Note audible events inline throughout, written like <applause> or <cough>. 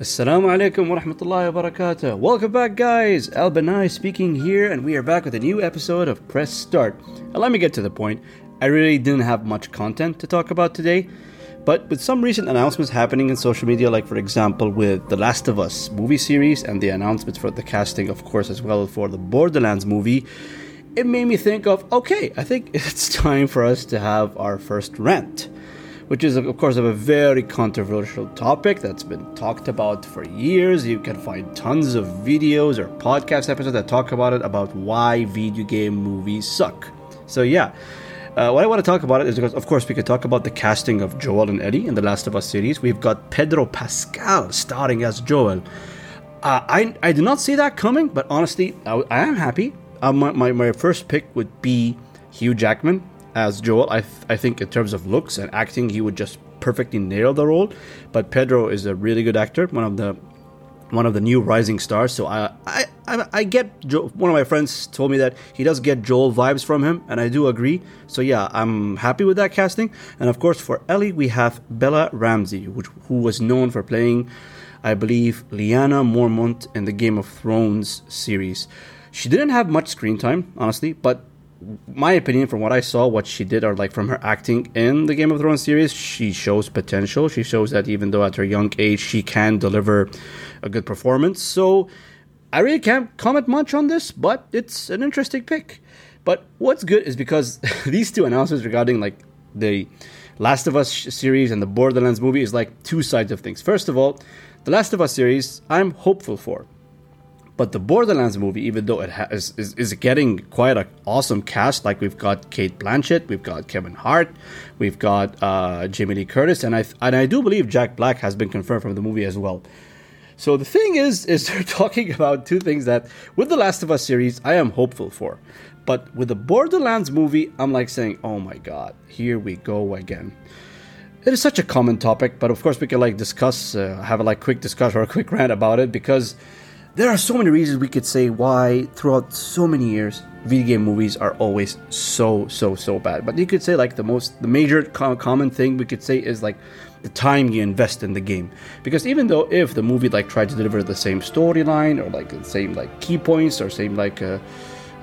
Assalamu alaikum wa rahmatullahi wa barakatuh. Welcome back, guys. Al Banai speaking here, and we are back with a new episode of Press Start. Now, let me get to the point. I really didn't have much content to talk about today, but with some recent announcements happening in social media, like for example with The Last of Us movie series and the announcements for the casting, of course, as well for the Borderlands movie, it made me think of okay, I think <laughs> it's time for us to have our first rant which is, of course, of a very controversial topic that's been talked about for years. You can find tons of videos or podcast episodes that talk about it, about why video game movies suck. So, yeah. Uh, what I want to talk about it is because, of course, we could talk about the casting of Joel and Ellie in the Last of Us series. We've got Pedro Pascal starring as Joel. Uh, I I did not see that coming, but honestly, I, I am happy. Uh, my, my, my first pick would be Hugh Jackman as Joel. I, th- I think in terms of looks and acting, he would just perfectly nail the role. But Pedro is a really good actor, one of the one of the new rising stars. So I I, I, I get jo- one of my friends told me that he does get Joel vibes from him, and I do agree. So yeah, I'm happy with that casting. And of course, for Ellie, we have Bella Ramsey, which, who was known for playing, I believe, Lyanna Mormont in the Game of Thrones series. She didn't have much screen time, honestly, but my opinion from what I saw, what she did, or like from her acting in the Game of Thrones series, she shows potential. She shows that even though at her young age, she can deliver a good performance. So I really can't comment much on this, but it's an interesting pick. But what's good is because <laughs> these two announcements regarding like the Last of Us series and the Borderlands movie is like two sides of things. First of all, the Last of Us series, I'm hopeful for but the Borderlands movie, even though it has, is, is getting quite an awesome cast, like we've got Cate Blanchett, we've got Kevin Hart, we've got uh, Jamie Lee Curtis, and I and I do believe Jack Black has been confirmed from the movie as well. So the thing is, <laughs> is they're talking about two things that with the Last of Us series, I am hopeful for, but with the Borderlands movie, I'm like saying, oh my god, here we go again. It is such a common topic, but of course we can like discuss, uh, have a like quick discussion or a quick rant about it because there are so many reasons we could say why, throughout so many years, video game movies are always so, so, so bad. But you could say, like, the most, the major co- common thing we could say is, like, the time you invest in the game. Because even though if the movie, like, tried to deliver the same storyline or, like, the same, like, key points or same, like, uh,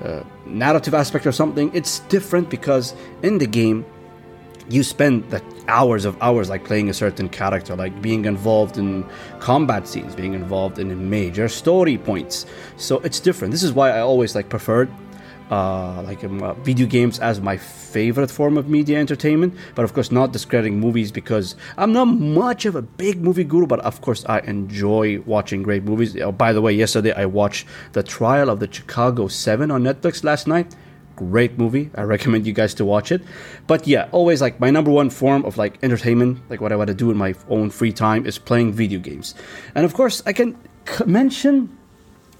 uh, narrative aspect or something, it's different because in the game, you spend the hours of hours like playing a certain character like being involved in combat scenes being involved in major story points. So it's different. This is why i always like preferred uh, like um, uh, video games as my favorite form of media entertainment. But of course not discrediting movies because i'm not much of a big movie guru but of course i enjoy watching great movies. Oh, by the way yesterday i watched the trial of the chicago 7 on netflix last night great movie. I recommend you guys to watch it. But yeah, always like my number one form of like entertainment, like what I want to do in my own free time is playing video games. And of course, I can c- mention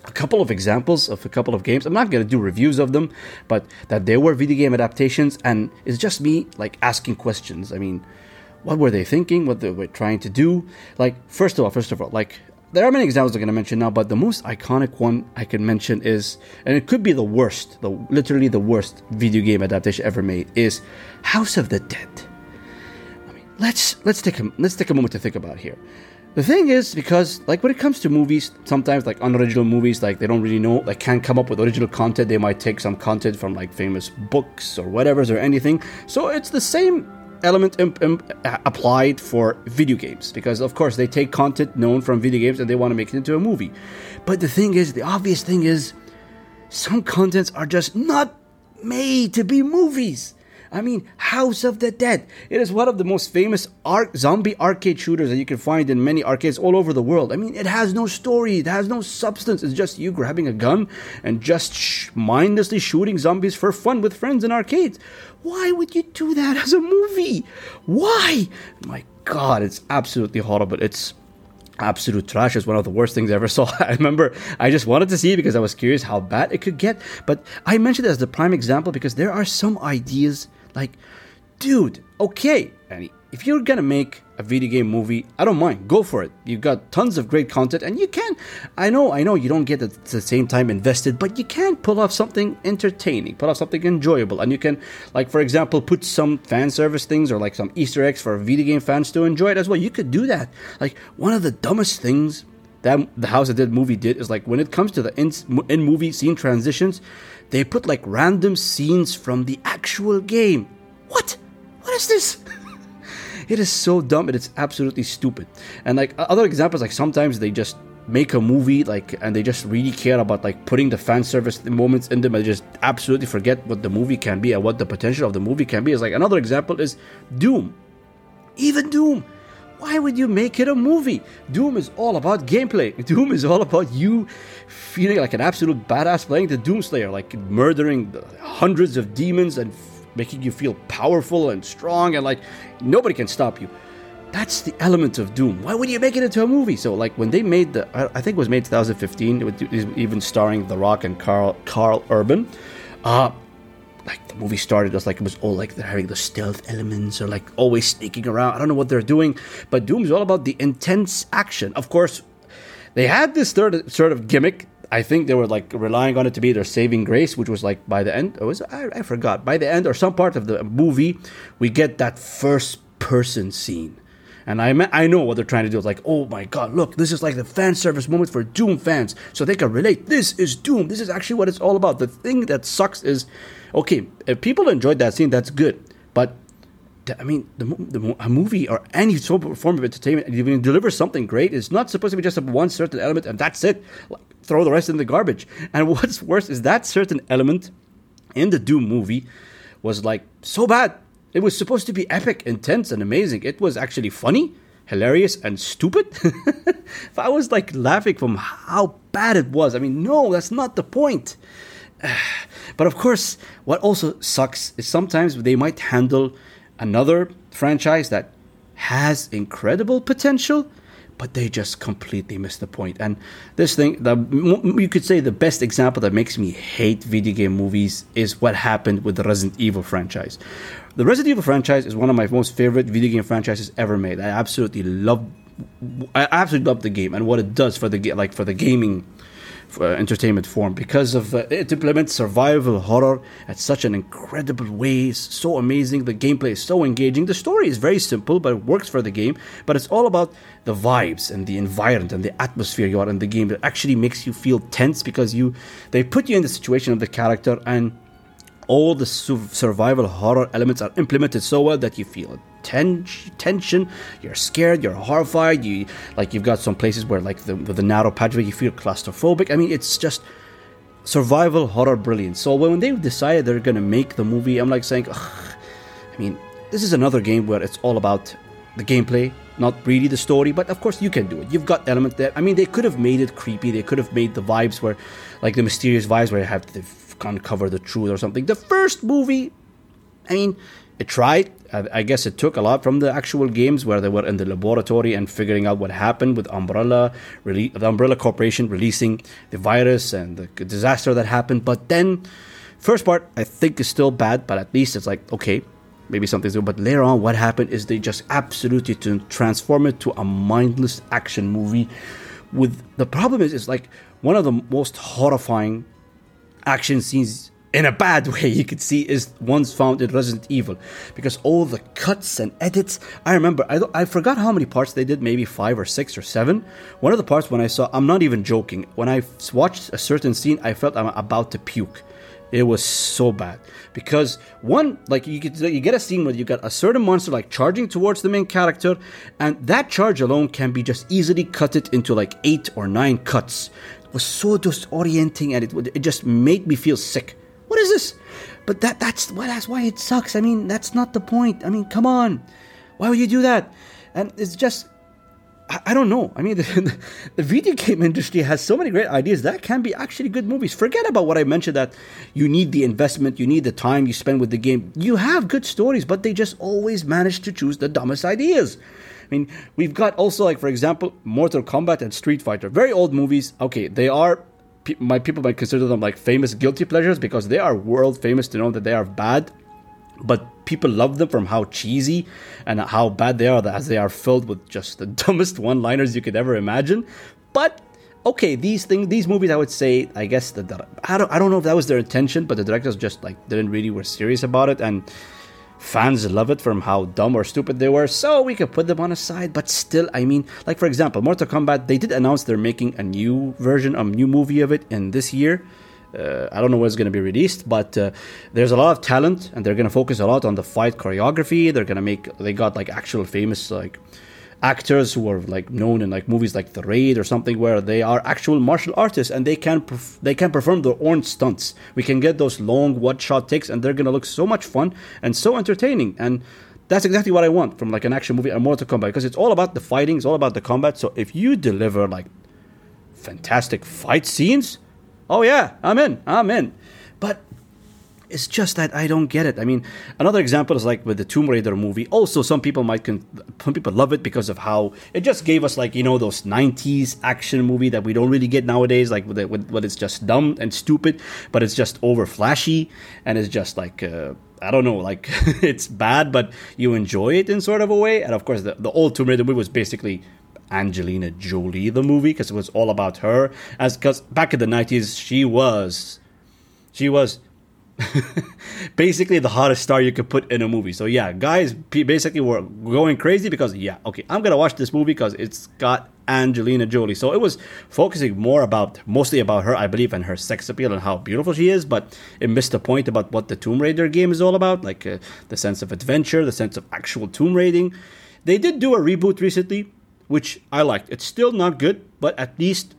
a couple of examples of a couple of games. I'm not going to do reviews of them, but that they were video game adaptations and it's just me like asking questions. I mean, what were they thinking? What they were trying to do? Like, first of all, first of all, like there are many examples I'm going to mention now, but the most iconic one I can mention is, and it could be the worst, the literally the worst video game adaptation ever made, is House of the Dead. I mean, let's let's take a let's take a moment to think about here. The thing is, because like when it comes to movies, sometimes like unoriginal movies, like they don't really know, like can't come up with original content. They might take some content from like famous books or whatever's or anything. So it's the same element imp- imp- uh, applied for video games. Because of course they take content known from video games and they want to make it into a movie. But the thing is the obvious thing is some contents are just not made to be movies I mean, House of the Dead. It is one of the most famous ar- zombie arcade shooters that you can find in many arcades all over the world. I mean, it has no story, it has no substance. It's just you grabbing a gun and just sh- mindlessly shooting zombies for fun with friends in arcades. Why would you do that as a movie? Why? My God, it's absolutely horrible. It's absolute trash is one of the worst things I ever saw. <laughs> I remember I just wanted to see it because I was curious how bad it could get. But I mentioned it as the prime example because there are some ideas like, dude, okay. And if you're gonna make a video game movie, I don't mind. Go for it. You've got tons of great content, and you can. I know, I know, you don't get at the same time invested, but you can pull off something entertaining, pull off something enjoyable, and you can, like for example, put some fan service things or like some Easter eggs for video game fans to enjoy it as well. You could do that. Like one of the dumbest things that the House of Dead movie did is like when it comes to the in, in movie scene transitions, they put like random scenes from the actual game. What? What is this? <laughs> it is so dumb and it's absolutely stupid. And like other examples, like sometimes they just make a movie like and they just really care about like putting the fan service moments in them and just absolutely forget what the movie can be and what the potential of the movie can be is like another example is doom even doom why would you make it a movie? Doom is all about gameplay. <laughs> Doom is all about you feeling like an absolute badass playing the Doomslayer, like murdering hundreds of demons and making you feel powerful and strong and like nobody can stop you. That's the element of Doom. Why would you make it into a movie? So like when they made the, I think it was made 2015, it was even starring The Rock and Carl Carl Urban. Uh, like the movie started as like it was all like they're having the stealth elements or like always sneaking around. I don't know what they're doing, but Doom's all about the intense action. Of course, they had this third sort of gimmick. I think they were like relying on it to be their saving grace, which was like by the end. Oh, was I, I forgot by the end or some part of the movie, we get that first person scene. And I I know what they're trying to do. It's like, oh my god, look, this is like the fan service moment for Doom fans, so they can relate. This is Doom. This is actually what it's all about. The thing that sucks is okay, if people enjoyed that scene, that's good. But I mean, the, the, a movie or any form of entertainment, if you deliver something great, it's not supposed to be just one certain element and that's it. Like, throw the rest in the garbage. And <laughs> what's worse is that certain element in the Doom movie was like so bad. It was supposed to be epic, intense, and amazing. It was actually funny, hilarious, and stupid. <laughs> I was like laughing from how bad it was. I mean, no, that's not the point. <sighs> But of course, what also sucks is sometimes they might handle another franchise that has incredible potential, but they just completely miss the point. And this thing, the, you could say the best example that makes me hate video game movies is what happened with the Resident Evil franchise. The Resident Evil franchise is one of my most favorite video game franchises ever made. I absolutely love, I absolutely love the game and what it does for the like for the gaming uh, entertainment form because of uh, it implements survival horror at such an incredible way. It's so amazing. The gameplay is so engaging. The story is very simple, but it works for the game. But it's all about the vibes and the environment and the atmosphere you are in the game that actually makes you feel tense because you they put you in the situation of the character and all the survival horror elements are implemented so well that you feel ten- tension you're scared you're horrified you like you've got some places where like the, the narrow passageway you feel claustrophobic. I mean it's just survival horror brilliance. So when they decided they're gonna make the movie i'm like saying i mean this is another game where it's all about the gameplay not really the story but of course you can do it. You've got elements there. I mean they could have made it creepy. They could have made the vibes where like the mysterious vibes where you have to uncover the truth or something. The first movie, I mean, it tried. I guess it took a lot from the actual games where they were in the laboratory and figuring out what happened with Umbrella, rele- the Umbrella Corporation releasing the virus and the disaster that happened. But then, first part I think is still bad, but at least it's like okay, maybe something's good. But later on, what happened is they just absolutely to transform it to a mindless action movie. With the problem is, it's like one of the most horrifying action scenes in a bad <laughs> way you could see is ones found in Resident Evil. Because all the cuts and edits I remember I, I forgot how many parts they did maybe five or six or seven. One of the parts when I saw I'm not even joking when I watched a certain scene I felt I'm about to puke. It was so bad. Because one like you get you get a scene where you got a certain monster like charging towards the main character and that charge alone can be just easily cut it into like eight or nine cuts was so disorienting and it, it just made me feel sick. What is this? But that that's well, that's why it sucks. I mean, that's not the point. I mean, come on. Why would you do that? And it's just I, I don't know. I mean, <laughs> the, the, video game industry has so many great ideas that can be actually good movies. Forget about what I mentioned that you need the investment, you need the time you spend with the game. You have good stories, but they just always manage to choose the dumbest ideas. I mean, we've got also like for example, Mortal Kombat and Street Fighter, very old movies. Okay, they are my people might consider them like famous guilty pleasures because they are world famous to know that they are bad. but people love them from how cheesy and how bad they are, as they are filled with just the <laughs> dumbest one-liners you could ever imagine. But okay, these things, these movies, I would say, I guess that I don't, I don't know if that was their intention, but the directors just like didn't really were serious about it, and fans love it from how dumb or stupid they were. So we could put them on a side, but still, I mean, like for example, Mortal Kombat, they did announce they're making a new version, a new movie of it in this year. Uh, I don't know when it's going to be released, but uh, there's a lot of talent, and they're going to focus a lot on the fight choreography. They're going to make they got like actual famous like actors who are like known in like movies like The Raid or something where they are actual martial artists and they can perf- they can perform their own stunts. We can get those long one shot takes, and they're to look so much fun and so entertaining and. That's exactly what I want from like an action movie, a Mortal Kombat, because it's all about the fighting, it's all about the combat. So if you deliver like fantastic fight scenes, Oh yeah, I'm in. I'm in. It's just that I don't get it. I mean, another example is like with the Tomb Raider movie. Also, some people might con- some people love it because of how it just gave us like you know those '90s action movie that we don't really get nowadays. Like with, it, with what it's just dumb and stupid, but it's just over flashy and it's just like. Uh, I don't know, like <laughs> it's bad, but you enjoy it in sort of a way. And of course, the, the old Tomb Raider movie was basically Angelina Jolie the movie because it was all about her. As because back in the nineties, she was, she was <laughs> basically the hottest star you could put in a movie. So yeah, guys basically were going crazy because yeah, okay, I'm gonna watch this movie because it's got Angelina Jolie. So it was focusing more about mostly about her, I believe, and her sex appeal and how beautiful she is. But it missed the point about what the Tomb Raider game is all about, like uh, the sense of adventure, the sense of actual tomb raiding. They did do a reboot recently which I liked. It's still not good, but at least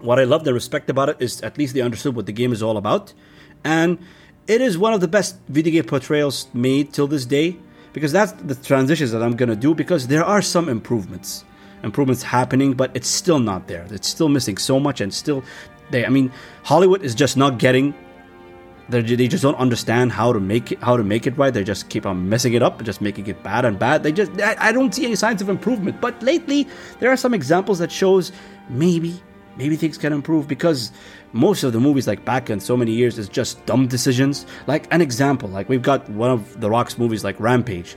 what I love and respect about it is at least they understood what the game is all about. And it is one of the best video game portrayals made till this day because that's the transitions that I'm going to do because there are some improvements. Improvements happening, but it's still not there. It's still missing so much and still they I mean Hollywood is just not getting they they just don't understand how to make it how to make it right. They just keep on messing it up, just making it bad and bad. They just I, I don't see any signs of improvement. But lately, there are some examples that shows maybe maybe things can improve because most of the movies like back in so many years is just dumb decisions. Like an example, like we've got one of the Rock's movies like Rampage.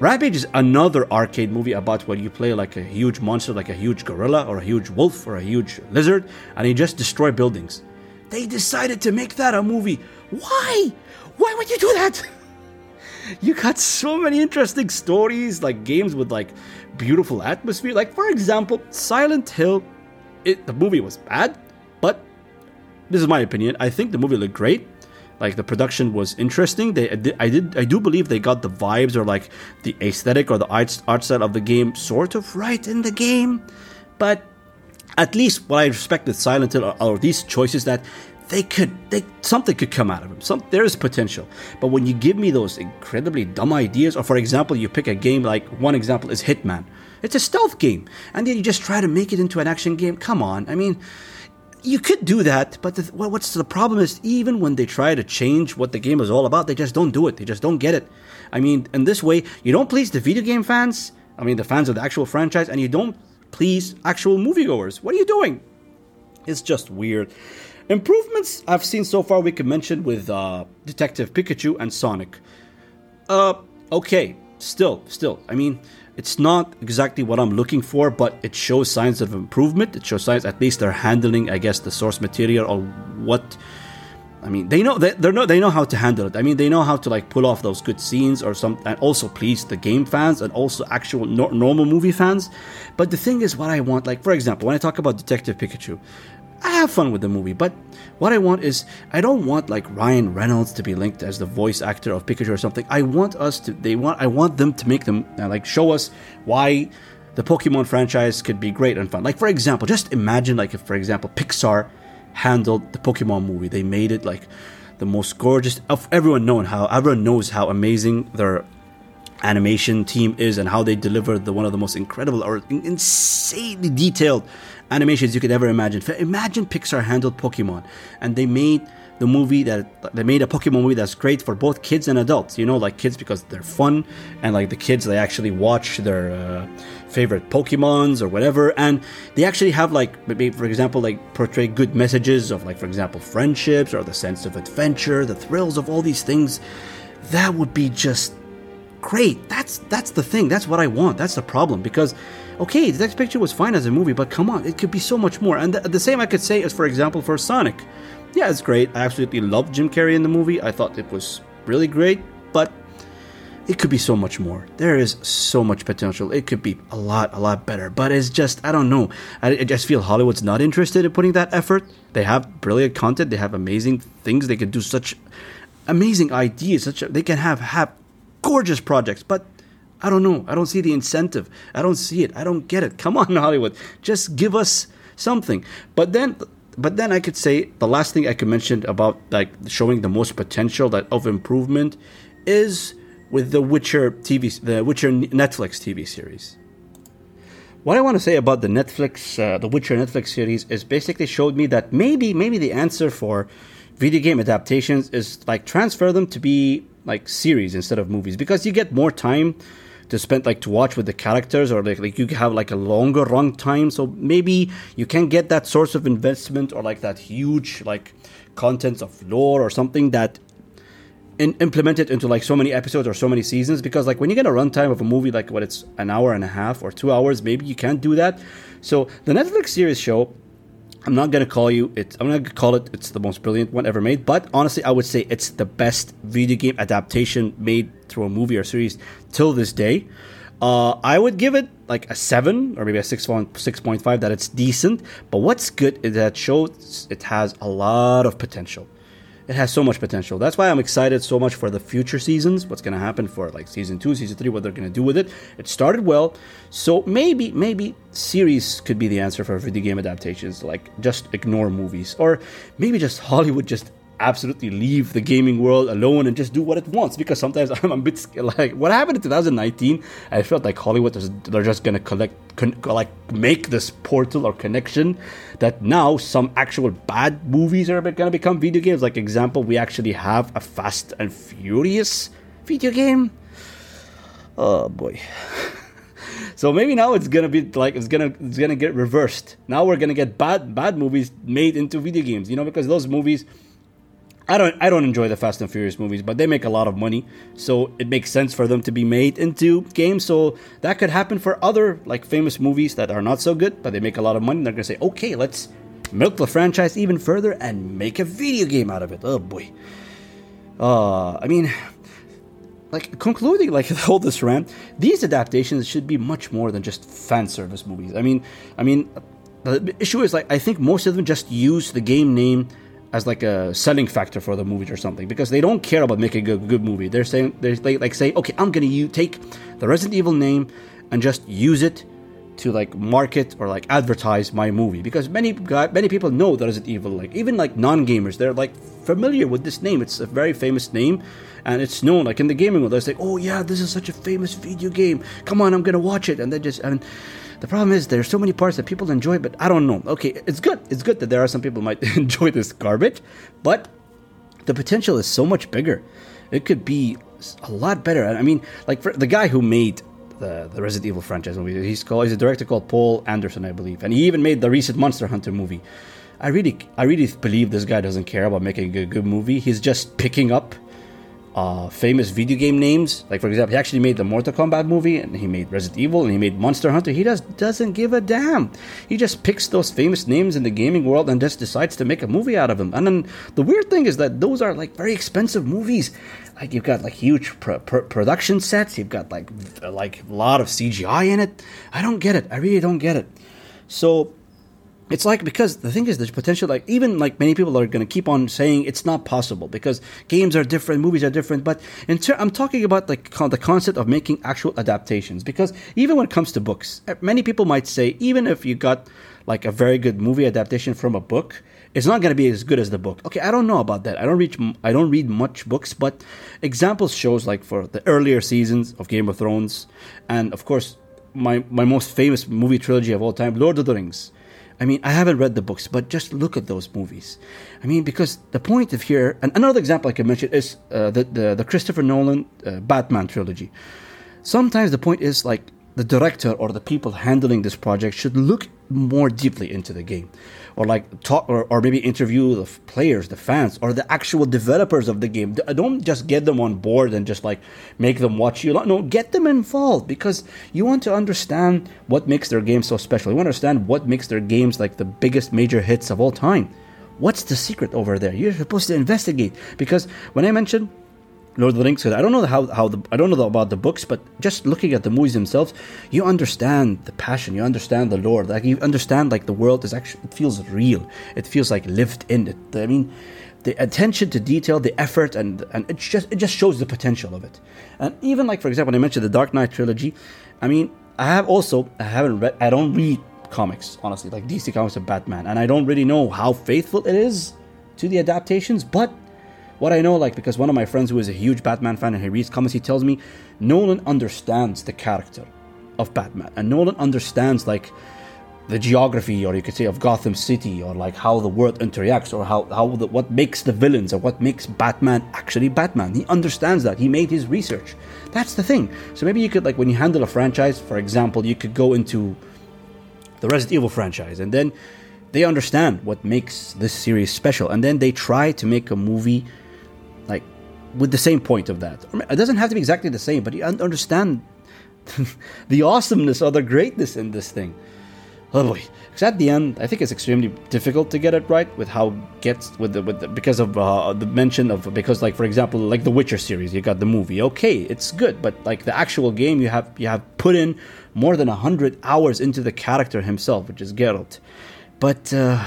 Rampage is another arcade movie about where you play like a huge monster, like a huge gorilla or a huge wolf or a huge lizard, and you just destroy buildings. They decided to make that a movie why? Why would you do that? <laughs> you got so many interesting stories, like games with like beautiful atmosphere. Like for example, Silent Hill. It, the movie was bad, but this is my opinion. I think the movie looked great. Like the production was interesting. They, I did, I do believe they got the vibes or like the aesthetic or the art, art style of the game sort of right in the game. But at least what I respect with Silent Hill are, are these choices that they could they something could come out of them some there is potential but when you give me those incredibly dumb ideas or for example you pick a game like one example is hitman it's a stealth game. And then you just try to make it into an action game. Come on. I mean you could do that but the, what's the problem is even when they try to change what the game is all about they just don't do it. They just don't get it. I mean in this way you don't please the video game fans i mean the fans of the actual franchise and you don't please actual moviegoers. What are you doing? It's just weird. Improvements I've seen so far we could mention with uh, Detective Pikachu and Sonic. Uh, okay, still, still. I mean, it's not exactly what I'm looking for, but it shows signs of improvement. It shows signs, at least they're handling, I guess, the source material or what. I mean, they know they know they know how to handle it. I mean, they know how to like pull off those good scenes or some, and also please the game fans and also actual no, normal movie fans. But the thing is, what I want, like for example, when I talk about Detective Pikachu, I have fun with the movie, but what I want is I don't want like Ryan Reynolds to be linked as the voice actor of Pikachu or something. I want us to they want I want them to make them uh, like show us why the Pokemon franchise could be great and fun. Like for example, just imagine like if for example Pixar handled the Pokemon movie. They made it like the most gorgeous of everyone known how everyone knows how amazing their animation team is and how they deliver the one of the most incredible or insanely detailed animations you could ever imagine. Imagine Pixar handled Pokemon and they made the movie that they made a Pokemon movie that's great for both kids and adults. You know, like kids because they're fun, and like the kids they actually watch their uh, favorite Pokemons or whatever, and they actually have like maybe for example like portray good messages of like for example friendships or the sense of adventure, the thrills of all these things that would be just great. That's that's the thing. That's what I want. That's the problem because okay, the next picture was fine as a movie, but come on, it could be so much more. And the, the same I could say is for example for Sonic. Yeah, it's great. I absolutely loved Jim Carrey in the movie. I thought it was really great, but it could be so much more. There is so much potential. It could be a lot, a lot better. But it's just, I don't know. I, I, just feel Hollywood's not interested in putting that effort. They have brilliant content. They have amazing things. They can do such amazing ideas. Such a, they can have have gorgeous projects. But I don't know. I don't see the incentive. I don't see it. I don't get it. Come on, <laughs> Hollywood. Just give us something. But then but then I could say the last thing I could mention about like showing the most potential that of improvement is with the Witcher TV, the Witcher Netflix TV series. What I want to say about the Netflix, uh, the Witcher Netflix series is basically showed me that maybe, maybe the answer for video game adaptations is like transfer them to be like series instead of movies because you get more time to spend like to watch with the characters or like, like you have like a longer run time. So maybe you can get that source of investment or like that huge like contents of lore or something that in, implement it into like so many episodes or so many seasons. Because like when you get a runtime of a movie like what it's an hour and a half or two hours maybe you can't do that. So the netflix series show i'm not gonna call you it i'm not gonna call it it's the most brilliant one ever made but honestly i would say it's the best video game adaptation made through a movie or series till this day uh, I would give it like a seven or maybe a six six point five. That it's decent, but what's good is that shows it has a lot of potential it has so much potential. That's why I'm excited so much for the future seasons. What's going to happen for like season two, season three, what they're going to do with it. It started well, so maybe maybe series could be the answer for video game adaptations. Like just ignore movies, or maybe just Hollywood just absolutely leave the gaming world alone and just do what it wants because sometimes <laughs> I'm a bit like what happened in 2019 I felt like Hollywood was they're just gonna collect con, like make this portal or connection that now some actual bad movies are gonna become video games. Like example we actually have a Fast and Furious video game. Oh boy. <laughs> So maybe now it's gonna be like it's gonna it's gonna get reversed. Now we're gonna get bad bad movies made into video games you know because those movies I don't I don't enjoy the Fast and Furious movies, but they make a lot of money, so it makes sense for them to be made into games. So that could happen for other like famous movies that are not so good, but they make a lot of money. They're gonna say, okay, let's milk the franchise even further and make a video game out of it. Oh boy. Uh, I mean, like concluding like <laughs> all this rant, these adaptations should be much more than just fan service movies. I mean, I mean, the issue is like I think most of them just use the game name as like a selling factor for the movie or something because they don't care about making a good movie. They're saying they're like say, okay, I'm gonna you take the Resident Evil name and just use it to like market or like advertise my movie because many many people know that Resident Evil. Like even like non gamers, they're like familiar with this name. It's a very famous name, and it's known like in the gaming world. They say, oh yeah, this is such a famous video game. Come on, I'm gonna watch it, and they just and the problem is there's so many parts that people enjoy, but I don't know. Okay, it's good. It's good that there are some people might <laughs> enjoy this garbage, but the potential is so much bigger. It could be a lot better. I mean, like for the guy who made the, the Resident Evil franchise movie, he's called he's a director called Paul Anderson, I believe, and he even made the recent Monster Hunter movie. I really, I really believe this guy doesn't care about making a good movie. He's just picking up uh, famous video game names. Like for example, he actually made the Mortal Kombat movie, and he made Resident Evil, and he made Monster Hunter. He just doesn't give a damn. He just picks those famous names in the gaming world and just decides to make a movie out of them. And then the weird thing is that those are like very expensive movies. Like you've got like huge pr- pr- production sets. You've got like like a lot of CGI in it. I don't get it. I really don't get it. So it's like because the thing is there's potential like even like many people are going to keep on saying it's not possible because games are different movies are different but in ter- i'm talking about like the concept of making actual adaptations because even when it comes to books eh, many people might say even if you got like a very good movie adaptation from a book it's not going to be as good as the book. Okay i don't know about that. I don't read i don't read much books but examples shows like for the earlier seasons of game of thrones and of course my my most famous movie trilogy of all time lord of the rings I mean, I haven't read the books, but just look at those movies. I mean, because the point of here, and another example I can mention is uh, the, the, the Christopher Nolan uh, Batman trilogy. Sometimes the point is like the director or the people handling this project should look more deeply into the game. Or like talk or, or maybe interview the players the fans or the actual developers of the game. Don't just get them on board and just like make them watch you. No get them involved because you want to understand what makes their game so special. You want to understand what makes their games like the biggest major hits of all time. What's the secret over there? You're supposed to investigate because when i mentioned Lord of the Rings. Said I don't know how, how the I don't know about the books, but just looking at the movies themselves, you understand the passion, you understand the lore, like you understand like the world is actually it feels real, it feels like lived in. It, I mean, the attention to detail, the effort, and and it just it just shows the potential of it. And even like for example, when I mentioned the Dark Knight trilogy, I mean, I have also I haven't read I don't read comics honestly like DC comics of Batman, and I don't really know how faithful it is to the adaptations, but what I know, like, because one of my friends who is a huge Batman fan and he reads comics, he tells me Nolan understands the character of Batman, and Nolan understands like the geography, or you could say, of Gotham City, or like how the world interacts, or how how the, what makes the villains, or what makes Batman actually Batman. He understands that. He made his research. That's the thing. So maybe you could like when you handle a franchise, for example, you could go into the Resident Evil franchise, and then they understand what makes this series special, and then they try to make a movie with the same point of that. It doesn't have to be exactly the same, but you understand <laughs> the awesomeness or the greatness in this thing. Oh boy! Because at the end, I think it's extremely difficult to get it right with how gets with the with the, because of uh, the mention of because like for example like the Witcher series, you got the movie. Okay, it's good, but like the actual game, you have you have put in more than a hundred hours into the character himself, which is Geralt. But uh,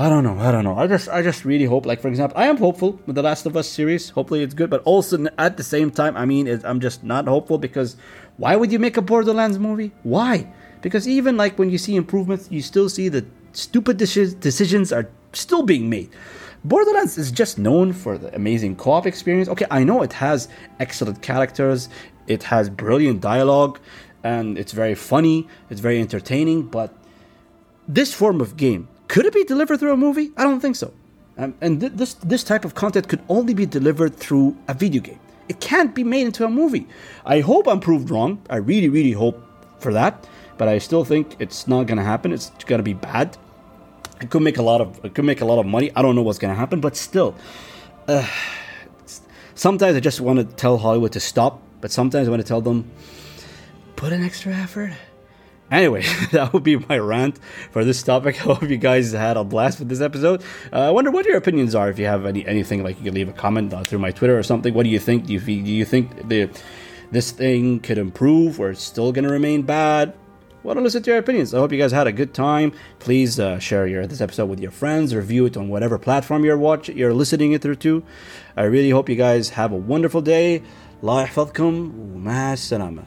I don't know. I don't know. I just, I just really hope. Like for example, I am hopeful with the Last of Us series. Hopefully, it's good. But also at the same time, I mean, I'm just not hopeful because why would you make a Borderlands movie? Why? Because even like when you see improvements, you still see the stupid decisions are still being made. Borderlands is just known for the amazing co-op experience. Okay, I know it has excellent characters, it has brilliant dialogue, and it's very funny, it's very entertaining, but this form of game could it be delivered through a movie? I don't think so. Um, and th- this this type of content could only be delivered through a video game. It can't be made into a movie. I hope I'm proved wrong. I really, really hope for that. But I still think it's not gonna happen. It's gonna be bad. It could make a lot of it could make a lot of money. I don't know what's gonna happen, but still, uh, sometimes I just want to tell Hollywood to stop. But sometimes I want to tell them put an extra effort. Anyway, <laughs> that would be my rant for this topic. <laughs> I hope you guys had a blast with this episode. Uh, I wonder what your opinions are. If you have any anything, like you can leave a comment uh, through my Twitter or something. What do you think? Do you do you think the this thing could improve, or it's still going to remain bad? Want to listen to your opinions. I hope you guys had a good time. Please uh, share your this episode with your friends. Review it on whatever platform you're watching, you're listening it through to. I really hope you guys have a wonderful day. الله يحفظكم ومع السلامه